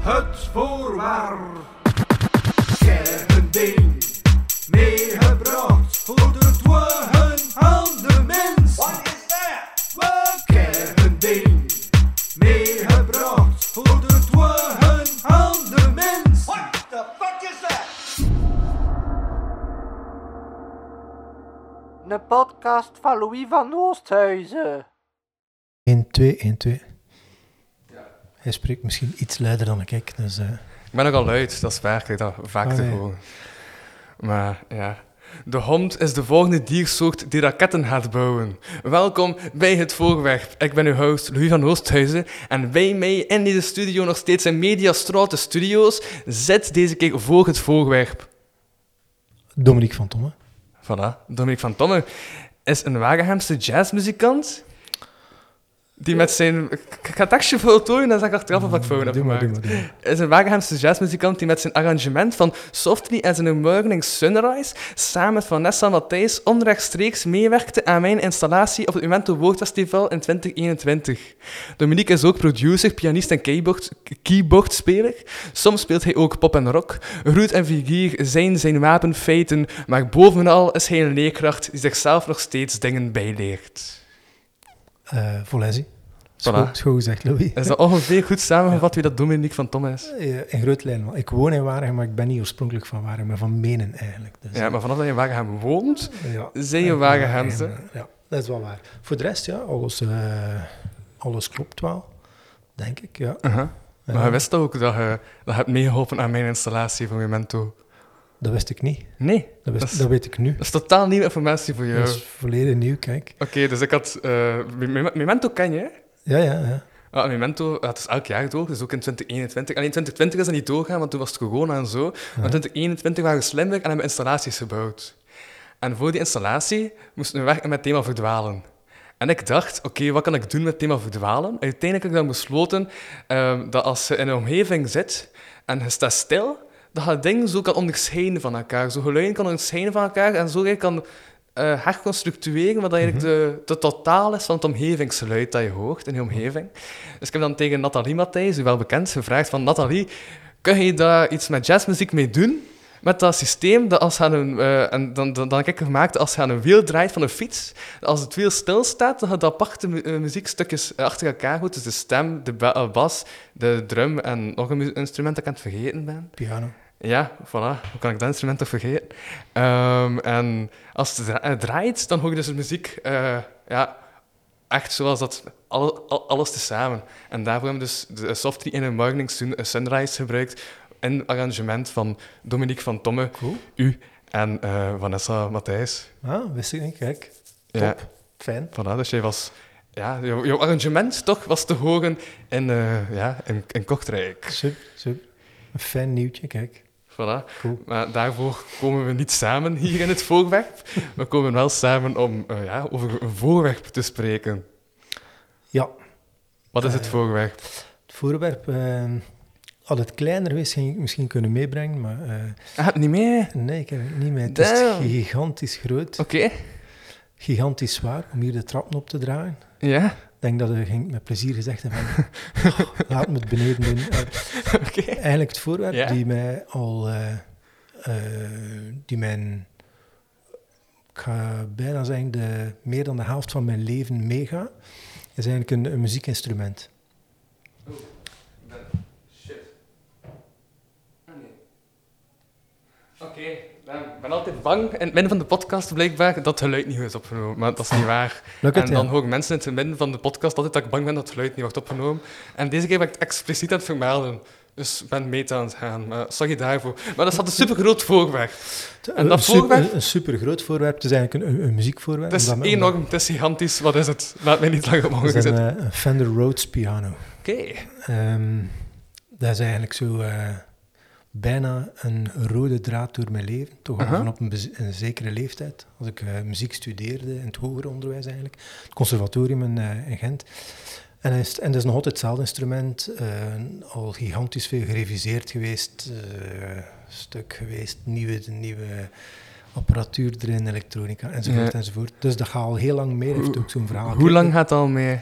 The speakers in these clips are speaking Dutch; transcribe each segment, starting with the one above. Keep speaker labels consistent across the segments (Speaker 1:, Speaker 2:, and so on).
Speaker 1: Het voorwaar. Kernding. Meegebracht voor de dwagen aan de mens. Wat is dat? Kernding. Meegebracht voor de dwagen aan de mens. What the fuck is that?
Speaker 2: Een podcast van Louis van Oosthuizen.
Speaker 3: 1, 2, 1, 2. Hij spreekt misschien iets luider dan ik, dus... eh,
Speaker 4: Ik ben nogal luid, dat is waar, ik dat vaak te
Speaker 3: ja.
Speaker 4: horen. Maar ja, de hond is de volgende diersoort die raketten gaat bouwen. Welkom bij het voorwerp. Ik ben uw host Louis van Oosthuizen en bij mij in deze studio nog steeds in Mediastraat Studios zit deze keer voor het voorwerp.
Speaker 3: Dominique van Tomme.
Speaker 4: Voilà, Dominique van Tomme is een Wagehamse jazzmuzikant die met zijn... Ik ga het tekstje voltooien, dan zeg ik achteraf of ik fout heb
Speaker 3: Doe maar,
Speaker 4: gemaakt.
Speaker 3: doe maar, doe maar.
Speaker 4: is een Wagehamse jazzmuzikant die met zijn arrangement van Softly in a Morning Sunrise samen met Vanessa Matthijs onrechtstreeks meewerkte aan mijn installatie op het Memento Woordfestival in 2021. Dominique is ook producer, pianist en keyboard, keyboardspeler. Soms speelt hij ook pop en rock. Roet en figuur zijn zijn wapenfeiten, maar bovenal is hij een leerkracht die zichzelf nog steeds dingen bijleert.
Speaker 3: Eh Volesi.
Speaker 4: Voilà.
Speaker 3: Schoon, gezegd, Louis.
Speaker 4: Is dat ongeveer goed samengevat wie dat Dominique van Tom is?
Speaker 3: In grote lijnen. wel. Ik woon in Waregem, maar ik ben niet oorspronkelijk van Waregem, maar van Menen eigenlijk. Dus,
Speaker 4: Ja, maar vanaf dat je in Wagehem woont, zijn je
Speaker 3: eh, Ja, dat is wel waar. Voor de rest, ja, alles, eh, alles klopt wel. Denk ik, ja. Ja.
Speaker 4: Maar je wist ook dat je, dat je hebt meegeholpen aan mijn installatie van Memento?
Speaker 3: Dat wist ik niet.
Speaker 4: Nee,
Speaker 3: Dat, wist,
Speaker 4: Dat is-
Speaker 3: dat weet ik nu.
Speaker 4: dat is totaal nieuwe informatie voor jou.
Speaker 3: Dat
Speaker 4: Oké,
Speaker 3: is volledig nieuw, kijk.
Speaker 4: dus ik had... eh, Mem- Memento ken je, hè?
Speaker 3: Ja, ja, ja.
Speaker 4: Ah, Memento, ja, het is elk jaar door, dus ook in 2021. Alleen 2020 is dat niet doorgaan, want toen was het corona en zo. Maar 2021 waren we slimmer en hebben installaties gebouwd. En voor die installatie moesten we werken met het thema verdwalen. En ik dacht, oké, wat kan ik doen met het thema verdwalen? Uiteindelijk heb ik dan besloten ehm, dat als je in een omgeving zit en je staat stil, dat je dingen zo kan onderscheiden van elkaar. Zo geluiden kan onderscheiden van elkaar en zo je kan eh herconstructueren wat eigenlijk de, de totaal is van het omgevingsgeluid dat je hoort in je omgeving. Dus ik heb dan tegen Nathalie Matthijs, u wel bekend, gevraagd van Nathalie, kun je daar iets met jazzmuziek mee doen? Met dat systeem, dat als aan een, eh, en dan, dan, dan heb ik gemaakt, als je aan een wiel draait van een fiets, als het wiel stilstaat, dan je de aparte mu- eh, muziekstukjes achter elkaar hoort. Dus de stem, de ba- bas, de drum en nog een instrument dat ik aan het vergeten ben.
Speaker 3: Piano.
Speaker 4: Ja, voilà. Hoe kan ik dat instrument toch vergeten? Ehm, en als het dra- eh, draait, dan hoor je dus de muziek eh, ja, echt zoals dat, alle, al- alles tezamen. En daarvoor hebben we dus de Softly in a Morning Sun- Sunrise gebruikt in arrangement van Dominique van Tomme,
Speaker 3: Cool.
Speaker 4: u en eh, Vanessa Matthijs.
Speaker 3: Ah, wist ik niet, kijk.
Speaker 4: Ja,
Speaker 3: Top. Fijn.
Speaker 4: voilà, dus jij was... Ja, jouw, jouw arrangement toch was te horen in, eh, ja, in, in Kortrijk.
Speaker 3: Super, super. Een fijn nieuwtje, kijk.
Speaker 4: Voilà.
Speaker 3: Cool.
Speaker 4: Maar daarvoor komen we niet samen hier in het voorwerp. We komen wel samen om eh, ja, over een voorwerp te spreken.
Speaker 3: Ja,
Speaker 4: Wat is het
Speaker 3: ja.
Speaker 4: voorwerp?
Speaker 3: het voorwerp... eh, had het kleiner geweest, ging ik misschien kunnen meebrengen, maar... eh,
Speaker 4: Ah, het niet mee?
Speaker 3: nee, ik heb het niet mee. Het is gigantisch groot,
Speaker 4: Oké.
Speaker 3: gigantisch zwaar om hier de trappen op te dragen.
Speaker 4: Ja,
Speaker 3: denk dat ik ging met plezier gezegd hebben van, "Oh, laat me het beneden doen.
Speaker 4: Oké.
Speaker 3: eigenlijk het voorwerp
Speaker 4: Ja.
Speaker 3: die mij al... eh, eh, die mijn... Ik ga bijna zeggen, de, meer dan de helft van mijn leven meegaat, is eigenlijk een, een muziekinstrument.
Speaker 4: Shit. Ah, nee. Oké, ik ben altijd bang in het midden van de podcast blijkbaar dat het geluid niet goed is opgenomen. Maar dat is niet waar.
Speaker 3: Lukt
Speaker 4: en dan
Speaker 3: ja?
Speaker 4: horen mensen in het midden van de podcast altijd dat ik bang ben dat het geluid niet wordt opgenomen. En deze keer ben ik het expliciet aan het vermelden. Dus ik ben mee aan het gaan. Maar sorry daarvoor. Maar dat staat een supergroot voorwerp. En dat
Speaker 3: een, super,
Speaker 4: voorwerp?
Speaker 3: een super groot voorwerp. Het is eigenlijk een, een, muziekvoorwerp.
Speaker 4: Het is
Speaker 3: Omdat-
Speaker 4: enorm, het is gigantisch. Wat is het? Laat mij niet langer mogen
Speaker 3: Het is een,
Speaker 4: zitten.
Speaker 3: eh, een Fender Rhodes piano.
Speaker 4: Oké.
Speaker 3: Ehm, dat is eigenlijk zo eh, bijna een rode draad door mijn leven. Toch al vanaf een, een zekere leeftijd. Als ik eh, muziek studeerde in het hoger onderwijs eigenlijk. Het conservatorium in, eh, in Gent. En, is, en dat is nog altijd hetzelfde instrument. eh, al gigantisch veel gereviseerd geweest. stuk geweest. Nieuwe, nieuwe apparatuur erin, elektronica enzovoort
Speaker 4: Ja.
Speaker 3: enzovoort. Dus dat gaat al heel lang mee. Heeft ook zo'n verhaal.
Speaker 4: Hoe lang gaat het al mee?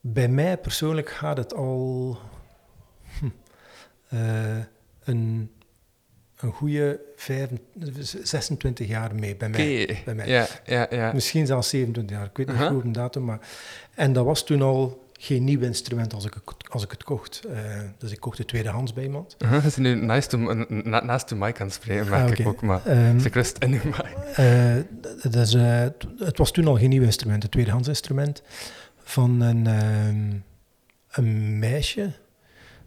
Speaker 3: Bij mij persoonlijk gaat het al hm, eh, een, een goede 26 jaar mee bij mij. Bij mij.
Speaker 4: Ja, ja, ja.
Speaker 3: Misschien zelfs 27 jaar, ik weet niet
Speaker 4: Aha.
Speaker 3: goed een datum. Maar... En dat was toen al geen nieuw instrument als ik, het- als ik het kocht. Eh, dus ik kocht het tweedehands bij iemand.
Speaker 4: Uh-huh, zit nu na, naast de mic het spreken, merk
Speaker 3: Ah,
Speaker 4: ik ook. Maar
Speaker 3: Ehm,
Speaker 4: ik rust in uw mic.
Speaker 3: Eh, dus, eh, het- het was toen al geen nieuw instrument, een tweedehands instrument van een, ehm, een meisje,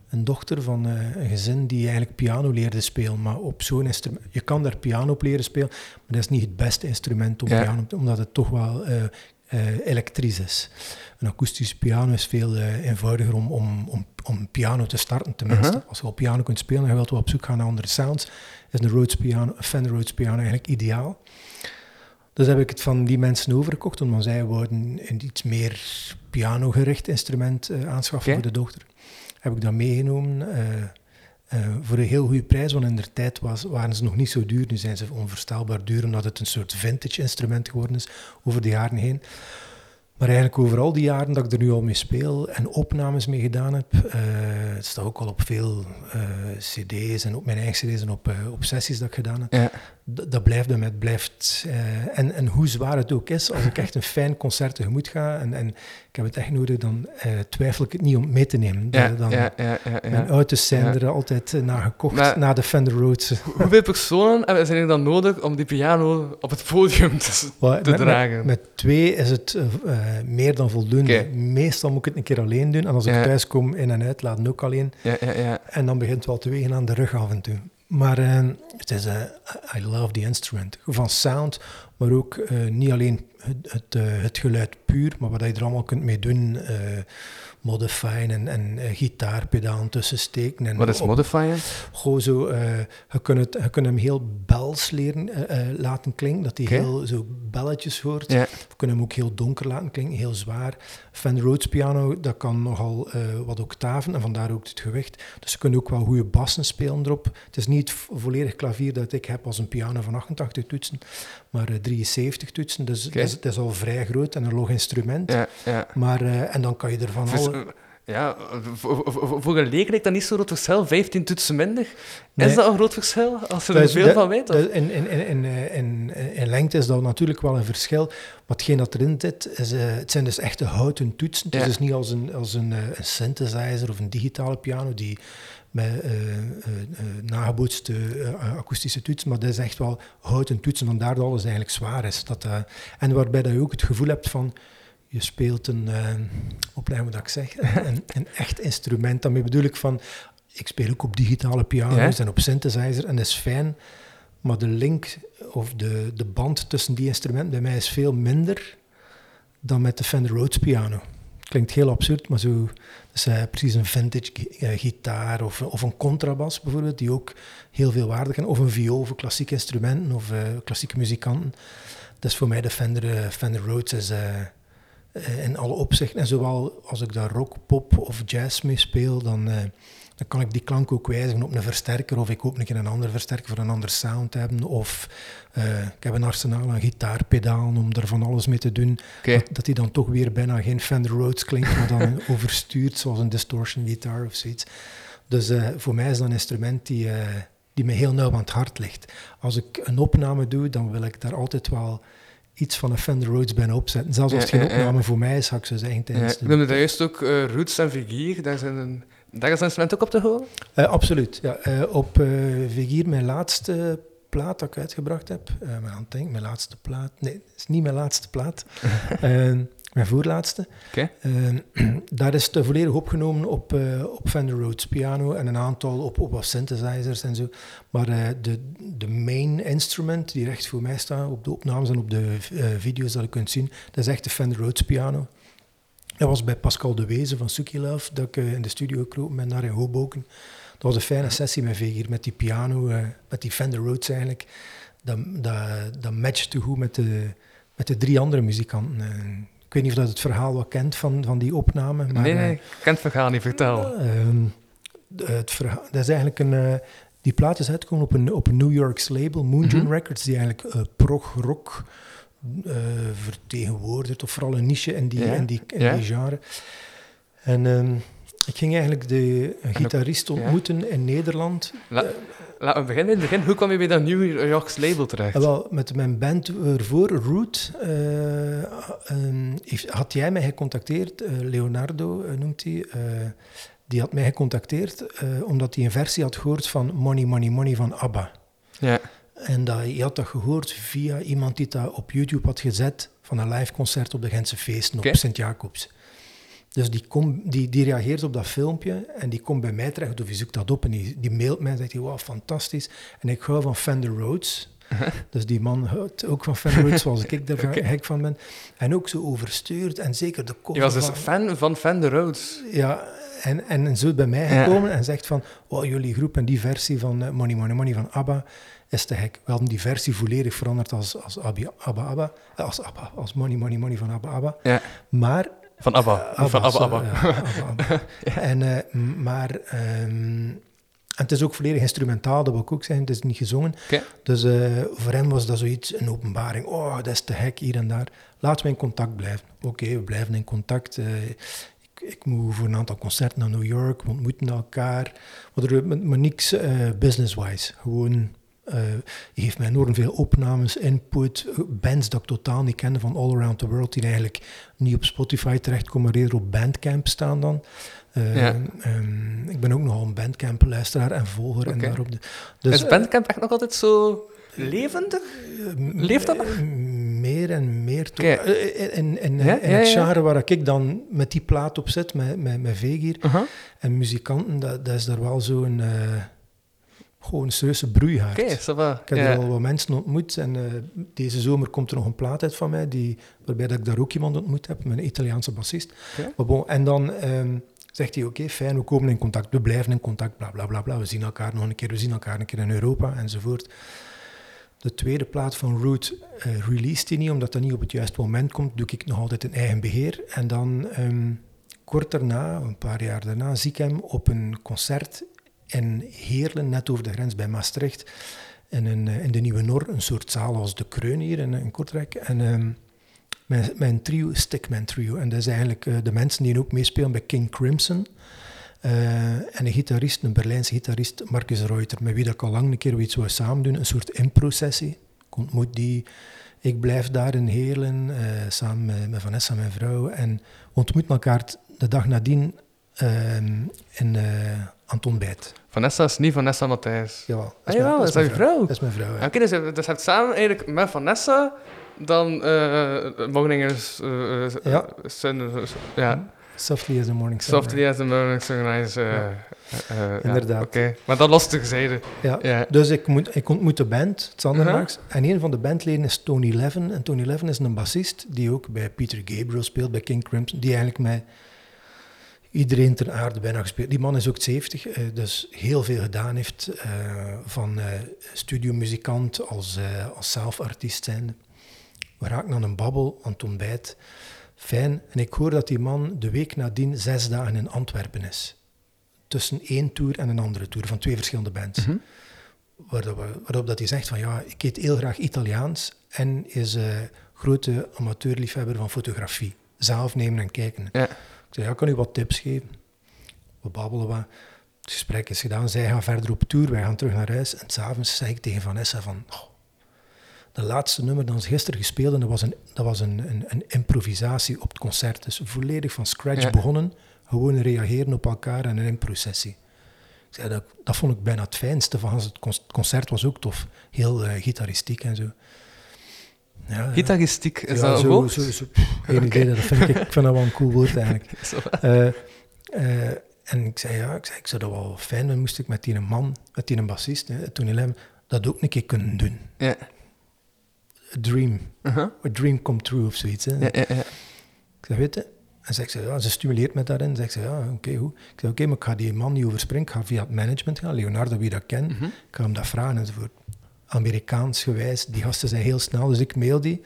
Speaker 3: een dochter van eh, een gezin die eigenlijk piano leerde spelen. Maar op zo'n instrument, je kan daar piano op leren spelen, maar dat is niet het beste instrument om
Speaker 4: Ja.
Speaker 3: piano, omdat het toch wel eh, eh, elektrisch is. Een akoestische piano is veel eenvoudiger om, om, om, om piano te starten, tenminste.
Speaker 4: Uh-huh.
Speaker 3: Als je op piano kunt spelen en je wilt wel op zoek gaan naar andere sounds, is een Rhodes piano, een Fender Rhodes piano eigenlijk ideaal. Dus heb ik het van die mensen overgekocht, omdat zij wouden een iets meer pianogericht instrument aanschaffen voor de dochter. Heb ik dat meegenomen eh, eh, voor een heel goede prijs, want in der tijd was, waren ze nog niet zo duur. Nu zijn ze onvoorstelbaar duur, omdat het een soort vintage instrument geworden is over de jaren heen. Maar eigenlijk over al die jaren dat ik er nu al mee speel en opnames mee gedaan heb, eh, het staat ook al op veel cd's en op mijn eigen cd's en op, op sessies dat ik gedaan heb
Speaker 4: Ja.
Speaker 3: Dat blijft bij mij. Het blijft, eh, en, en hoe zwaar het ook is, als ik echt een fijn concert tegemoet ga en, en ik heb het echt nodig, dan eh, twijfel ik het niet om mee te nemen.
Speaker 4: Ja,
Speaker 3: dan,
Speaker 4: ja, ja.
Speaker 3: Mijn auto's zijn er altijd eh, naar gekocht,
Speaker 4: Maar-
Speaker 3: na de Fender Rhodes.
Speaker 4: Hoeveel personen zijn er dan nodig om die piano op het podium te,
Speaker 3: Wat-
Speaker 4: te
Speaker 3: met,
Speaker 4: dragen?
Speaker 3: Met, met twee is het meer dan voldoende. Meestal moet ik het een keer alleen doen. En als ik thuis kom, in en uit, laat ook alleen.
Speaker 4: ja, ja, ja.
Speaker 3: En dan begint het wel te wegen aan de rug af en toe. Maar eh, het is, eh, I love the instrument. Van sound, maar ook eh, niet alleen het, het, het geluid puur, maar wat je er allemaal kunt mee doen. Modifyen en, en eh, gitaarpedalen tussen steken. En
Speaker 4: Wat is
Speaker 3: op-
Speaker 4: modifyen?
Speaker 3: Gewoon zo, eh, je, kunt het, je kunt hem heel bels leren eh, laten klinken, dat hij heel zo belletjes hoort. We kunnen hem ook heel donker laten klinken, heel zwaar. Fender Rhodes piano, dat kan nogal wat octaven en vandaar ook het gewicht. Dus je kunt ook wel goede bassen spelen erop. Het is niet volledig klavier dat ik heb als een piano van 88 toetsen, maar eh, 73 toetsen. Dus dat, is, dat is al vrij groot en een log instrument.
Speaker 4: Ja, ja.
Speaker 3: Maar, eh, en dan kan je er van
Speaker 4: Dus,
Speaker 3: alle...
Speaker 4: eh, ja, voor, voor, voor een leek lijkt dat niet zo'n groot verschil. 15 toetsen minder.
Speaker 3: Nee.
Speaker 4: Is dat een groot verschil? Als je er veel
Speaker 3: dat-
Speaker 4: van weet?
Speaker 3: In, in, in, in, eh, in, in lengte is dat natuurlijk wel een verschil. Maar hetgeen dat erin zit, is, eh, het zijn dus echte houten toetsen.
Speaker 4: Ja.
Speaker 3: Het is niet als, een, als een, eh, een synthesizer of een digitale piano die met nagebootste eh, akoestische toetsen, maar dat is echt wel houten toetsen, vandaar dat alles eigenlijk zwaar is. Dat, en waarbij dat je ook het gevoel hebt van, je speelt een, uh, dat ik zeg, een, een echt instrument. Daarmee bedoel ik van, ik speel ook op digitale piano's
Speaker 4: Ja.
Speaker 3: en op synthesizer en dat is fijn, maar de link of de, de band tussen die instrumenten bij mij is veel minder dan met de Fender Rhodes piano. Klinkt heel absurd, maar zo dus, eh, precies een vintage eh, gitaar of, of een contrabas bijvoorbeeld, die ook heel veel waarde kan. Of een viool voor klassieke instrumenten of eh, klassieke muzikanten. Is voor mij de Fender, Fender Rhodes is, in alle opzichten. En zowel als ik daar rock, pop of jazz mee speel, dan, dan kan ik die klank ook wijzigen op een versterker. Of ik hoop een keer een andere versterker voor een andere sound te hebben. Of eh, ik heb een arsenaal aan gitaarpedalen om er van alles mee te doen. Dat, dat die dan toch weer bijna geen Fender Rhodes klinkt, maar dan overstuurt zoals een distortion gitaar of zoiets. Dus eh, voor mij is dat een instrument die, eh, die me heel nauw aan het hart ligt. Als ik een opname doe, dan wil ik daar altijd wel iets van een Fender Rhodes bijna opzetten. Zelfs als het geen opname voor mij is, ga ik zo zeggen
Speaker 4: Ja,
Speaker 3: tijdens
Speaker 4: ik
Speaker 3: de...
Speaker 4: noemde daar juist ook Roots en Vigier. Daar, zijn een, daar is een instrument ook op te horen?
Speaker 3: Eh, absoluut. Ja. Eh, op eh Vigier, mijn laatste plaat dat ik uitgebracht heb, eh het denken, mijn laatste plaat, nee, het is niet mijn laatste plaat, Eh, mijn voorlaatste. Eh, daar is het volledig opgenomen op, eh, op Fender Rhodes piano en een aantal op, op wat synthesizers en zo. Maar eh, de, de main instrument die recht voor mij staat op de opnames en op de eh, video's dat je kunt zien, dat is echt de Fender Rhodes piano. Dat was bij Pascal de Wezen van Suki Love, dat ik eh, in de studio gekropen ben daar in Hoboken. Dat was een fijne sessie met Vegier, met die piano, eh, met die Fender Rhodes eigenlijk. Dat, dat, dat matchte goed met de, met de drie andere muzikanten. Eh, ik weet niet of dat het verhaal wat kent van, van die opname. Maar,
Speaker 4: nee, nee, ik ken het verhaal niet. Vertel.
Speaker 3: Ehm, het verhaal, dat is eigenlijk een... die plaat is uitgekomen op een, op een New Yorks label, Moon Dune
Speaker 4: Mhm.
Speaker 3: Records, die eigenlijk eh, prog-rock eh, vertegenwoordigt, of vooral een niche in die,
Speaker 4: Ja,
Speaker 3: in die, in
Speaker 4: ja.
Speaker 3: die genre. En ehm, ik ging eigenlijk de een gitarist
Speaker 4: ja.
Speaker 3: ontmoeten in Nederland.
Speaker 4: La- Laten we beginnen in het begin. Hoe kwam je bij dat New Yorks label terecht?
Speaker 3: En wel, met mijn band ervoor, Root, eh, heeft- had jij mij gecontacteerd, eh, Leonardo eh, noemt hij, eh, die had mij gecontacteerd eh, omdat hij een versie had gehoord van Money, Money, Money van ABBA.
Speaker 4: Ja.
Speaker 3: En dat, je had dat gehoord via iemand die dat op YouTube had gezet van een live concert op de Gentse feesten op Sint-Jacobs. Dus die, kom, die, die reageert op dat filmpje en die komt bij mij terecht of die zoekt dat op en die, die mailt mij en zegt hij, wow, fantastisch. En ik hou van Fender Rhodes. Dus die man houdt ook van Fender Rhodes, zoals ik daar
Speaker 4: Oké.
Speaker 3: gek van ben. En ook zo overstuurd en zeker de
Speaker 4: Je was dus
Speaker 3: van-
Speaker 4: fan van Fender Rhodes.
Speaker 3: ja, en, en zo bij mij
Speaker 4: Ja.
Speaker 3: gekomen en zegt van, wow, jullie groep en die versie van eh, Money Money Money van ABBA is te gek. We hadden die versie volledig veranderd als, als Abba, Abba Abba, eh, als ABBA, als Money Money Money van ABBA Abba.
Speaker 4: Ja.
Speaker 3: Maar...
Speaker 4: Van ABBA.
Speaker 3: eh,
Speaker 4: van ABBA,
Speaker 3: sorry,
Speaker 4: ABBA.
Speaker 3: ja, Abba, Abba. En, maar... en het is ook volledig instrumentaal, dat wil ik ook zeggen. Het is niet gezongen. Dus eh, voor hem was dat zoiets, een openbaring. Oh, dat is te gek hier en daar. Laten we in contact blijven. Oké, we blijven in contact. Ik, ik moet voor een aantal concerten naar New York. We ontmoeten elkaar. Maar, er, maar, niks business-wise. Gewoon, eh je geeft mij enorm veel opnames, input, eh, bands dat ik totaal niet kende van all around the world, die eigenlijk niet op Spotify terechtkomen, maar eerder op Bandcamp staan dan. Eh,
Speaker 4: Ja.
Speaker 3: ehm, ik ben ook nogal een Bandcamp-luisteraar en volger. En daarop de, dus,
Speaker 4: is Bandcamp echt nog altijd zo levendig? Leeft dat nog?
Speaker 3: eh, Meer en meer. Eh, In, in,
Speaker 4: Ja,
Speaker 3: in
Speaker 4: ja,
Speaker 3: het genre waar ik dan met die plaat op zit, met, met, met Vegier
Speaker 4: Uh-huh.
Speaker 3: en muzikanten, dat, dat is daar wel zo'n eh gewoon een serieuze broeihaard.
Speaker 4: Va.
Speaker 3: Ik heb er al wat mensen ontmoet en eh, deze zomer komt er nog een plaat uit van mij, die, waarbij dat ik daar ook iemand ontmoet heb, een Italiaanse bassist. Maar bon, en dan ehm, zegt hij, oké, fijn, we komen in contact, we blijven in contact, bla bla bla bla. We zien elkaar nog een keer, we zien elkaar een keer in Europa enzovoort. De tweede plaat van Root eh release hij niet, omdat dat niet op het juiste moment komt, doe ik nog altijd in eigen beheer. En dan ehm, kort daarna, een paar jaar daarna, zie ik hem op een concert in Heerlen, net over de grens bij Maastricht, in, een, eh, in de Nieuwe Nor, een soort zaal als de Kreun hier in, in Kortrijk. En ehm, mijn, mijn trio, Stickman Trio, en dat is eigenlijk eh, de mensen die ook meespelen bij King Crimson. Eh, en een gitarist, een Berlijnse gitarist, Marcus Reuter, met wie dat ik al lang een keer iets wou samen doen, een soort impro-sessie. Ik ontmoet die, ik blijf daar in Heerlen, samen met, met Vanessa, mijn vrouw, en we ontmoeten elkaar de dag nadien ehm, in, aan het ontbijt.
Speaker 4: Vanessa is niet Vanessa Matthijs.
Speaker 3: Jawel.
Speaker 4: Ah,
Speaker 3: mijn-
Speaker 4: jawel, is dat
Speaker 3: mijn
Speaker 4: je vrouw?
Speaker 3: Dat is mijn vrouw, ja.
Speaker 4: Oké, dus, dus je hebt samen eigenlijk met Vanessa dan eh Morningers... eh eh,
Speaker 3: Ja.
Speaker 4: sun, eh, ja,
Speaker 3: Softly as the morning sun.
Speaker 4: Softly as the Morning Sunrise.
Speaker 3: Ja.
Speaker 4: ja,
Speaker 3: Inderdaad.
Speaker 4: Oké, maar dat lost terzijde.
Speaker 3: Ja.
Speaker 4: Ja.
Speaker 3: Dus ik, moet, ik ontmoet de band, Zandermaaks.
Speaker 4: Uh-huh.
Speaker 3: En een van de bandleden is Tony Levin. En Tony Levin is een bassist die ook bij Peter Gabriel speelt, bij King Crimson. Die eigenlijk met iedereen ter aarde bijna gespeeld. Die man is ook 70, eh, dus heel veel gedaan heeft. eh, van eh studiomuzikant als, als zelfartiest zijn. We raken aan een babbel, aan het ontbijt. Fijn. En ik hoor dat die man de week nadien zes dagen in Antwerpen is. Tussen één tour en een andere tour van twee verschillende bands.
Speaker 4: Mhm.
Speaker 3: Waarop, waarop dat hij zegt van ja, ik eet heel graag Italiaans en is eh grote amateurliefhebber van fotografie. Zelf nemen en kijken.
Speaker 4: Ja.
Speaker 3: Ik zei, ja, kan u wat tips geven. We babbelen wat. Het gesprek is gedaan. Zij gaan verder op tour. Wij gaan terug naar huis. En s'avonds zei ik tegen Vanessa van... "Oh, de laatste nummer dat ze gisteren gespeeld en dat was, een, dat was een, een, een improvisatie op het concert. Dus volledig van scratch
Speaker 4: Ja.
Speaker 3: begonnen. Gewoon reageren op elkaar en een improcessie. Ik zei, dat, dat vond ik bijna het fijnste van het concert. was ook tof. Heel eh, gitaristiek en zo. Ja,
Speaker 4: Gitaristiek, is dat een
Speaker 3: zo,
Speaker 4: woord?
Speaker 3: zo, zo, geen idee, dat vind ik, ik vind dat wel een cool woord eigenlijk. Eh, eh, en ik zei, ja, ik, zei, ik zou dat wel fijn vinden, moest ik met die man, met die bassist, hè, Tony Lem, dat ook een keer kunnen doen.
Speaker 4: Ja.
Speaker 3: A dream,
Speaker 4: Uh-huh.
Speaker 3: a dream come true of zoiets. Hè.
Speaker 4: Ja, ja, ja.
Speaker 3: Ik zei, weet je, en zegt ze, ja, ze stimuleert me daarin. Zegt ze, ja, oké, goed. Ik zei, oké, maar ik ga die man niet overspringen. Ik ga via het management gaan, Leonardo, wie dat kent.
Speaker 4: Mhm.
Speaker 3: Ik ga hem dat vragen enzovoort. Amerikaans gewijs, die gasten zijn heel snel, dus ik mail die.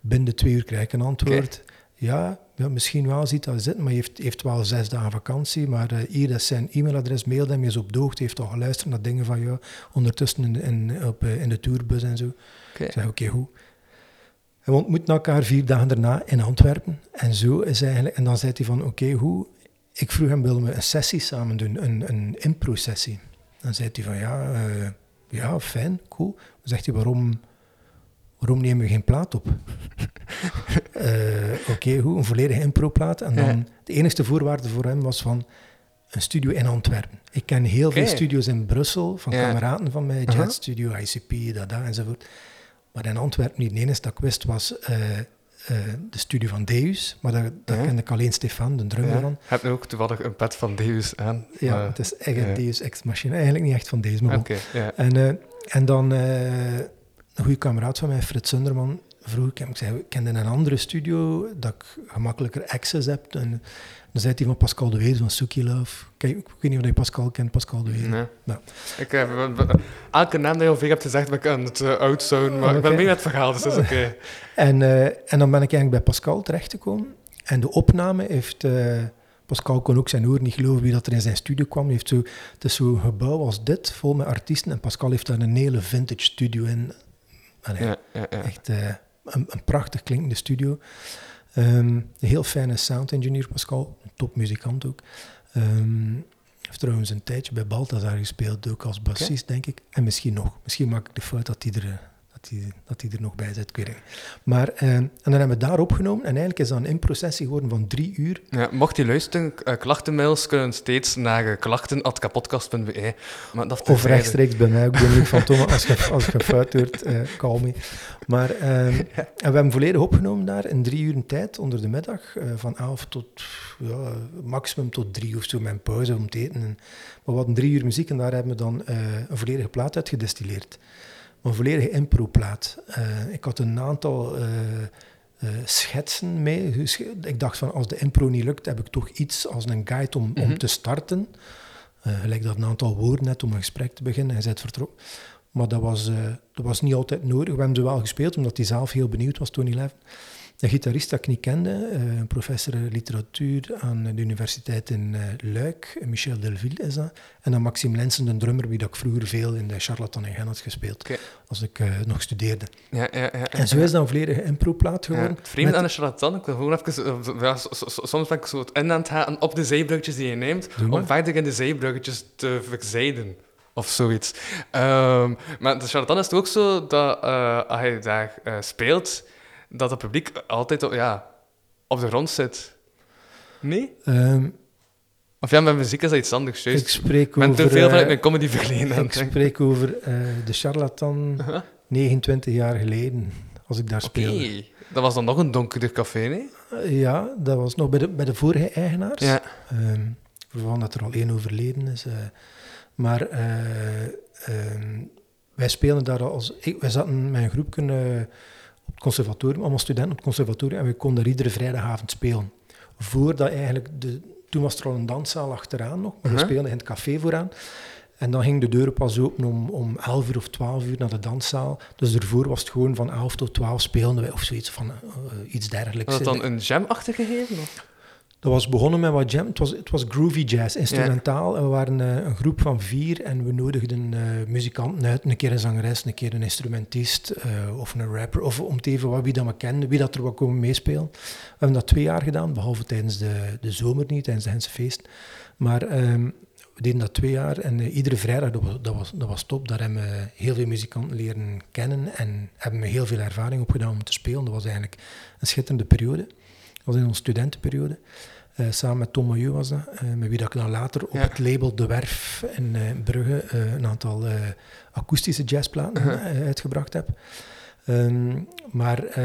Speaker 3: Binnen twee uur krijg ik een antwoord. Ja, ja, misschien wel ziet dat zitten, maar heeft, heeft wel zes dagen vakantie. Maar eh, hier is zijn e-mailadres, mail hem, hij is op de hoogte, heeft al geluisterd naar dingen van jou. Ondertussen in, in, op, eh, in de tourbus en zo. Ik zeg, oké, goed. En we ontmoeten elkaar vier dagen daarna in Antwerpen. En zo is eigenlijk... En dan zei hij van, oké, goed. ik vroeg hem, willen we een sessie samen doen, een, een impro-sessie? Dan zei hij van, ja, eh, ja, fijn, cool. Dan zegt hij, waarom, waarom nemen we geen plaat op? Eh, Oké, goed, een volledige impro-plaat. En dan,
Speaker 4: Ja.
Speaker 3: de enige voorwaarde voor hem was van een studio in Antwerpen. Ik ken heel veel studio's in Brussel, van
Speaker 4: Ja.
Speaker 3: kameraden van mij. Jet Studio, ICP, dat, dat enzovoort. Maar in Antwerpen niet. De enige dat ik wist was eh, eh, de studio van Deus, maar daar, daar
Speaker 4: Ja.
Speaker 3: kende ik alleen Stefan, de drummer
Speaker 4: Ja.
Speaker 3: van.
Speaker 4: Ik heb nu ook toevallig een pet van Deus aan.
Speaker 3: Ja,
Speaker 4: maar-
Speaker 3: het is echt een
Speaker 4: ja.
Speaker 3: Deus Ex Machina. Eigenlijk niet echt van Deus, maar
Speaker 4: ja.
Speaker 3: En, eh, en dan eh, een goede kameraad van mij, Frit Sunderman, vroeg ik hem, ik zei, kende een andere studio, dat ik gemakkelijker access heb. En dan zei hij van Pascal de Wees van Suki Love. Kijk, ik weet niet of je Pascal kent, Pascal de Wees.
Speaker 4: Nee.
Speaker 3: Nou.
Speaker 4: Ik, we- elke naam die je ongeveer hebt gezegd, ben ik aan het uh, outzonen, maar ik ben mee met het verhaal, dus dat is oké.
Speaker 3: En, eh, en dan ben ik eigenlijk bij Pascal terechtgekomen. En de opname heeft... Pascal kon ook zijn oor niet geloven wie dat er in zijn studio kwam. Hij heeft zo, het is zo'n gebouw als dit, vol met artiesten. En Pascal heeft daar een hele vintage studio in. Allee,
Speaker 4: Ja, ja, ja.
Speaker 3: Echt een, een prachtig klinkende studio. Ehm, een heel fijne sound engineer, Pascal. Een topmuzikant ook. Ehm, heeft trouwens een tijdje bij Balthazar gespeeld, ook als bassist, denk ik. En misschien nog. Misschien maak ik de fout dat hij er, eh, dat hij, dat hij er nog bij zit, ik weet het niet. Maar, ehm, en dan hebben we daar opgenomen. En eigenlijk is dat een improcessie geworden van drie uur.
Speaker 4: Ja, mocht je luisteren, eh, klachtenmails kunnen steeds naar klachten.kapodcast.be. Maar dat
Speaker 3: Of rechtstreeks bij mij, ook Dominique van Tomme, als je, als je fout hoort, eh call me. Maar en we hebben volledig opgenomen daar in drie uur tijd onder de middag, eh, van elf tot ja, maximum tot drie of zo, mijn pauze om te eten. En, maar we hadden drie uur muziek en daar hebben we dan eh, een volledige plaat uit gedestilleerd. Een volledige impro-plaat. Eh, ik had een aantal eh, eh, schetsen mee. Dus Ik dacht van, als de impro niet lukt, heb ik toch iets als een guide om,
Speaker 4: Mhm.
Speaker 3: om te starten. Gelijk dat een aantal woorden net om een gesprek te beginnen en zet vertrok. Maar dat was, dat was niet altijd nodig. We hebben ze wel gespeeld, omdat hij zelf heel benieuwd was, Tony Levin. Een gitarist dat ik niet kende, eh, een professor literatuur aan de universiteit in eh, Luik, Michel Delville is dat. En dan Maxime Lensen, een drummer, wie dat ik vroeger veel in de Charlatan in Gent had gespeeld, als ik eh, nog studeerde.
Speaker 4: Ja, ja, ja,
Speaker 3: En zo is dat een volledige impro-plaat geworden.
Speaker 4: het vreemde
Speaker 3: Met-
Speaker 4: aan de charlatan, ik wil gewoon even... soms ben ik zo het in aan het gaan op de zeebruggetjes die je neemt, om verder in de zeebruggetjes te verzijden. Of zoiets. Ehm, maar de charlatan is het ook zo dat eh, als je daar speelt, dat het publiek altijd op, ja, op de grond zit. Nee?
Speaker 3: Ehm,
Speaker 4: Of ja, met muziek is dat iets anders, juist.
Speaker 3: ik spreek
Speaker 4: Ik ben
Speaker 3: over...
Speaker 4: te veel vanuit
Speaker 3: eh,
Speaker 4: mijn comedy verleden
Speaker 3: ik spreek over eh, de Charlatan
Speaker 4: Aha.
Speaker 3: 29 jaar geleden, als ik daar
Speaker 4: Oké,
Speaker 3: speelde.
Speaker 4: dat was dan nog een donkerder café, nee?
Speaker 3: Eh, ja, dat was nog bij de, bij de vorige eigenaars.
Speaker 4: Ja.
Speaker 3: Ehm, waarvan dat er al één overleden is. eh. maar eh, ehm, wij spelen daar al als... Ik, wij zaten met een groepje eh, op het conservatorium, allemaal studenten op het conservatorium, en we konden daar iedere vrijdagavond spelen. Voordat eigenlijk... De, toen was er al een danszaal achteraan nog, maar we
Speaker 4: Mhm.
Speaker 3: speelden in het café vooraan. En dan ging de deur pas open om, om 11 uur of 12 uur naar de danszaal. Dus daarvoor was het gewoon van 11 tot 12 speelden wij, of zoiets van eh, iets dergelijks.
Speaker 4: Was dat dan een jam-achtige gegeven? Of?
Speaker 3: Dat was begonnen met wat jam. Het was, het was groovy jazz, instrumentaal. En we waren eh, een groep van vier en we nodigden eh, muzikanten uit. Een keer een zangeres, een keer een instrumentist eh, of een rapper. Of om te even wat wie dat we kenden, wie dat er wat komen meespelen. We hebben dat twee jaar gedaan, behalve tijdens de, de zomer niet, tijdens de Gentse feest. Maar ehm, we deden dat twee jaar en iedere vrijdag, dat was, dat, was, dat was top. Daar hebben we heel veel muzikanten leren kennen en hebben we heel veel ervaring opgedaan om te spelen. Dat was eigenlijk een schitterende periode. Dat was in onze studentenperiode. Eh, samen met Tom Maillot was dat, eh, met wie dat ik dan later op
Speaker 4: Ja.
Speaker 3: het label De Werf in eh, Brugge eh, een aantal eh, akoestische jazzplaten
Speaker 4: Uh-huh.
Speaker 3: eh, uitgebracht heb. Ehm, maar eh,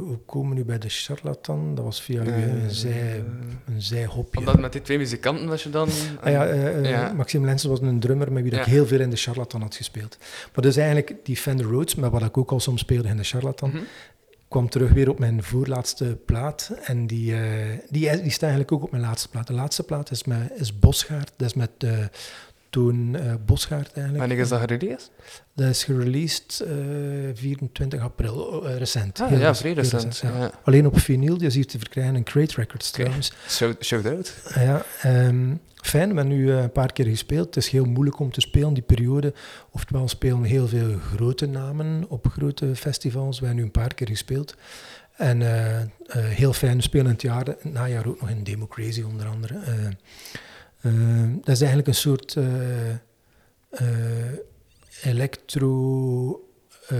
Speaker 3: hoe komen we nu bij de charlatan? Dat was via
Speaker 4: Eh,
Speaker 3: een, zij, een zijhopje.
Speaker 4: Omdat met die twee muzikanten was je dan...
Speaker 3: Ah ja, eh, eh,
Speaker 4: Ja.
Speaker 3: Maxime Lensen was een drummer met wie dat ik heel veel in de charlatan had gespeeld. Maar dus eigenlijk die Fender Rhodes, met wat ik ook al soms speelde in de charlatan,
Speaker 4: Mhm.
Speaker 3: Kwam terug weer op mijn voorlaatste plaat. En die, eh, die, die staat eigenlijk ook op mijn laatste plaat. De laatste plaat is, met, is Bosgaard. Dat is met eh Toon eh Bosgaard eigenlijk.
Speaker 4: Wanneer is dat gereleased?
Speaker 3: Dat is gereleased eh 24 april, eh, recent.
Speaker 4: Ah, ja, vrij recent.
Speaker 3: ja.
Speaker 4: Ja.
Speaker 3: Alleen op vinyl, die is hier te verkrijgen in Crate Records trouwens.
Speaker 4: Shout, shout out.
Speaker 3: Ah Ja, ehm, fijn, we hebben nu eh, een paar keer gespeeld. Het is heel moeilijk om te spelen, die periode. Oftewel spelen heel veel grote namen op grote festivals. We hebben nu een paar keer gespeeld. En eh, eh, heel fijn spelen in het jaar, in het najaar ook nog in Democracy onder andere. Eh, eh, dat is eigenlijk een soort eh, eh, electro eh,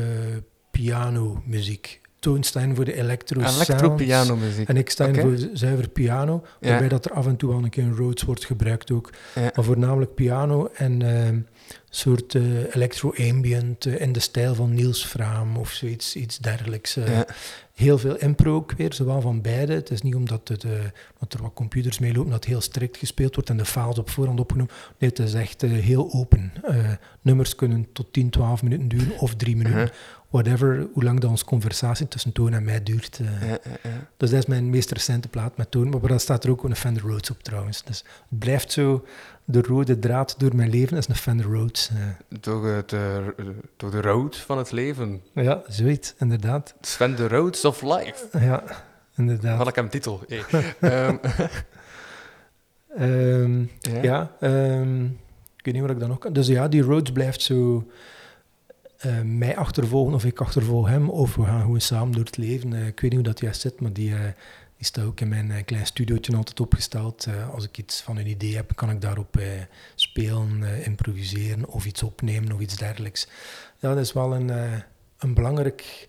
Speaker 3: piano muziek. Toon voor de.
Speaker 4: Electro-piano-muziek.
Speaker 3: En ik sta voor zuiver piano,
Speaker 4: Ja.
Speaker 3: waarbij dat er af en toe wel een keer een Rhodes wordt gebruikt ook.
Speaker 4: Ja.
Speaker 3: Maar voornamelijk piano en een soort eh, electro-ambient in de stijl van Niels Fraam of zoiets iets dergelijks.
Speaker 4: Ja.
Speaker 3: Heel veel impro ook weer, zowel van beide. Het is niet omdat het, dat er wat computers meelopen dat heel strikt gespeeld wordt en de files op voorhand opgenomen. Nee, het is echt eh, heel open. Eh, nummers kunnen tot 10, 12 minuten duren of 3 minuten.
Speaker 4: Uh-huh.
Speaker 3: Whatever, hoe lang dat onze conversatie tussen Toon en mij duurt. Dus dat is mijn meest recente plaat met Toon. Maar daar staat er ook een Fender Rhodes op trouwens. Dus het blijft zo de rode draad door mijn leven is een Fender Rhodes. eh.
Speaker 4: Door, het, eh, door de road van het leven.
Speaker 3: ja, zoiets, inderdaad.
Speaker 4: Sven de Roads of Life.
Speaker 3: Ja, inderdaad.
Speaker 4: Had ik hem titel. Hey. Ehm,
Speaker 3: Ehm,
Speaker 4: ja.
Speaker 3: ja, ehm, ik weet niet wat ik dan nog kan. Dus ja, die Rhodes blijft zo eh, mij achtervolgen of ik achtervolg hem. Of we gaan gewoon samen door het leven. Eh, ik weet niet hoe dat juist zit, maar die, die staat ook in mijn eh, klein studiootje altijd opgesteld. Eh, als ik iets van een idee heb, kan ik daarop eh, spelen, improviseren of iets opnemen of iets dergelijks. Ja, dat is wel een, een belangrijk...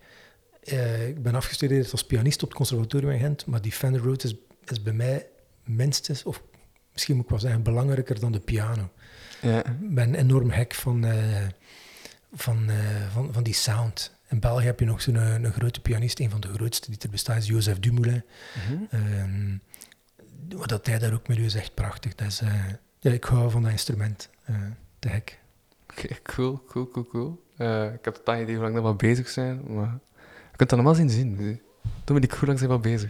Speaker 3: ik ben afgestudeerd als pianist op het conservatorium in Gent, maar die Fender Rhodes is, is bij mij minstens, of misschien moet ik wel zeggen, belangrijker dan de piano.
Speaker 4: Ja.
Speaker 3: Ik ben enorm gek van, van, van, van die sound. In België heb je nog zo'n een, een grote pianist, een van de grootste die er bestaat, is Joseph Dumoulin.
Speaker 4: Mhm.
Speaker 3: Ehm, wat dat hij daar ook mee doet, is echt prachtig. Dat is, eh, ja, ik hou van dat instrument. eh te gek.
Speaker 4: Oké, cool, cool, cool, cool. Eh, ik heb totaal geen idee hoe lang dat we bezig zijn, maar je kunt dat normaal zien zien. Die hoe lang zijn we bezig?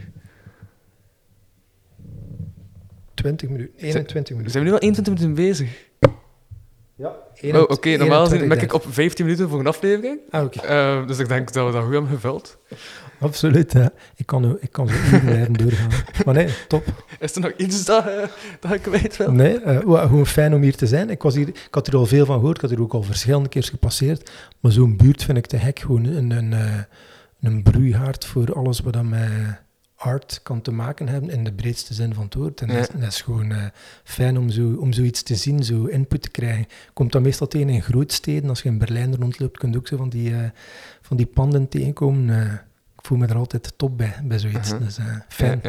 Speaker 3: 20 minuten, 21 minuten.
Speaker 4: Zijn we nu al 21 minuten bezig?
Speaker 3: Ja,
Speaker 4: Oh, oké, normaal gezien ben ik op 15 minuten voor een aflevering.
Speaker 3: Ah, oké.
Speaker 4: Eh, dus ik denk dat we dat goed hebben gevuld.
Speaker 3: Absoluut, ja. Ik kan, ik kan zo blijven doorgaan. Maar nee, top.
Speaker 4: Is er nog iets dat, eh, dat ik kwijt wil?
Speaker 3: Nee, eh, wa- gewoon fijn om hier te zijn. Ik, was hier, ik had er al veel van gehoord, ik had er ook al verschillende keer gepasseerd. Maar zo'n buurt vind ik te gek. Gewoon een, een, eh, een broeihaard voor alles wat dan met art kan te maken hebben, in de breedste zin van het woord. En
Speaker 4: Ja.
Speaker 3: dat, is- dat is gewoon eh, fijn om, zo, om zoiets te zien, zo input te krijgen. Komt dat meestal tegen in grootsteden. Als je in Berlijn rondloopt, kun je ook zo van die, eh, van die panden tegenkomen. Eh, voel me er altijd top bij, bij zoiets.
Speaker 4: Mhm.
Speaker 3: Dus eh, fijn.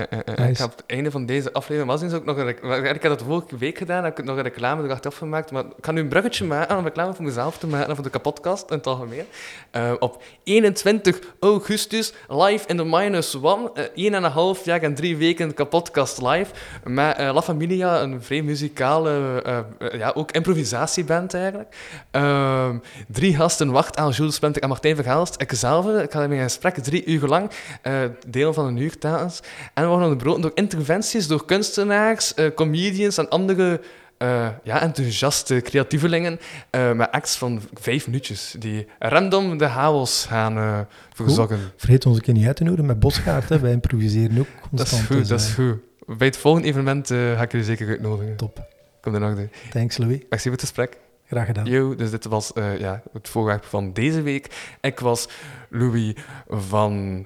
Speaker 4: Ik op het einde van deze aflevering, was eens ook nog een Ik heb dat vorige week gedaan, heb ik nog een reclame er achteraf gemaakt. Maar ik ga nu een bruggetje maken, een reclame voor mezelf te maken en voor de kapotkast in het algemeen. Eh, op 21 augustus, live in de Minus One. eh, één en een half jaar en drie weken kapotkast live. Met eh, La Familia, een vrij muzikale, eh, eh, ja, ook improvisatieband eigenlijk. Ehm, drie gasten wacht aan Jules Splinter en Martijn Verhaalst. Ikzelf, ik ga met een gesprek drie uur lang, eh, deel van een uur telkens. En we worden onderbroken door interventies, door kunstenaars, eh, comedians en andere eh, ja, enthousiaste creatievelingen met acts van vijf minuutjes die random de chaos gaan eh verzorgen.
Speaker 3: Vergeet ons een keer niet uit te nodigen met Bosgaard. Hè. Wij improviseren ook constant.
Speaker 4: Dat is goed,
Speaker 3: dus,
Speaker 4: dat is goed. Bij het volgende evenement ga ik jullie zeker uitnodigen.
Speaker 3: Top.
Speaker 4: Kom er nog.
Speaker 3: Thanks, Louis.
Speaker 4: Merci voor het gesprek.
Speaker 3: Graag gedaan.
Speaker 4: Yo, dus dit was eh, ja, het voorwerp van deze week. Ik was Louis van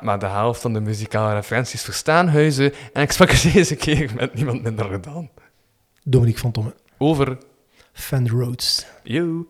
Speaker 4: maar de helft van de muzikale referenties Verstaanhuizen en ik sprak er deze keer met niemand minder gedaan.
Speaker 3: Dominique van Tomme.
Speaker 4: Over
Speaker 3: Fender Rhodes.
Speaker 4: you.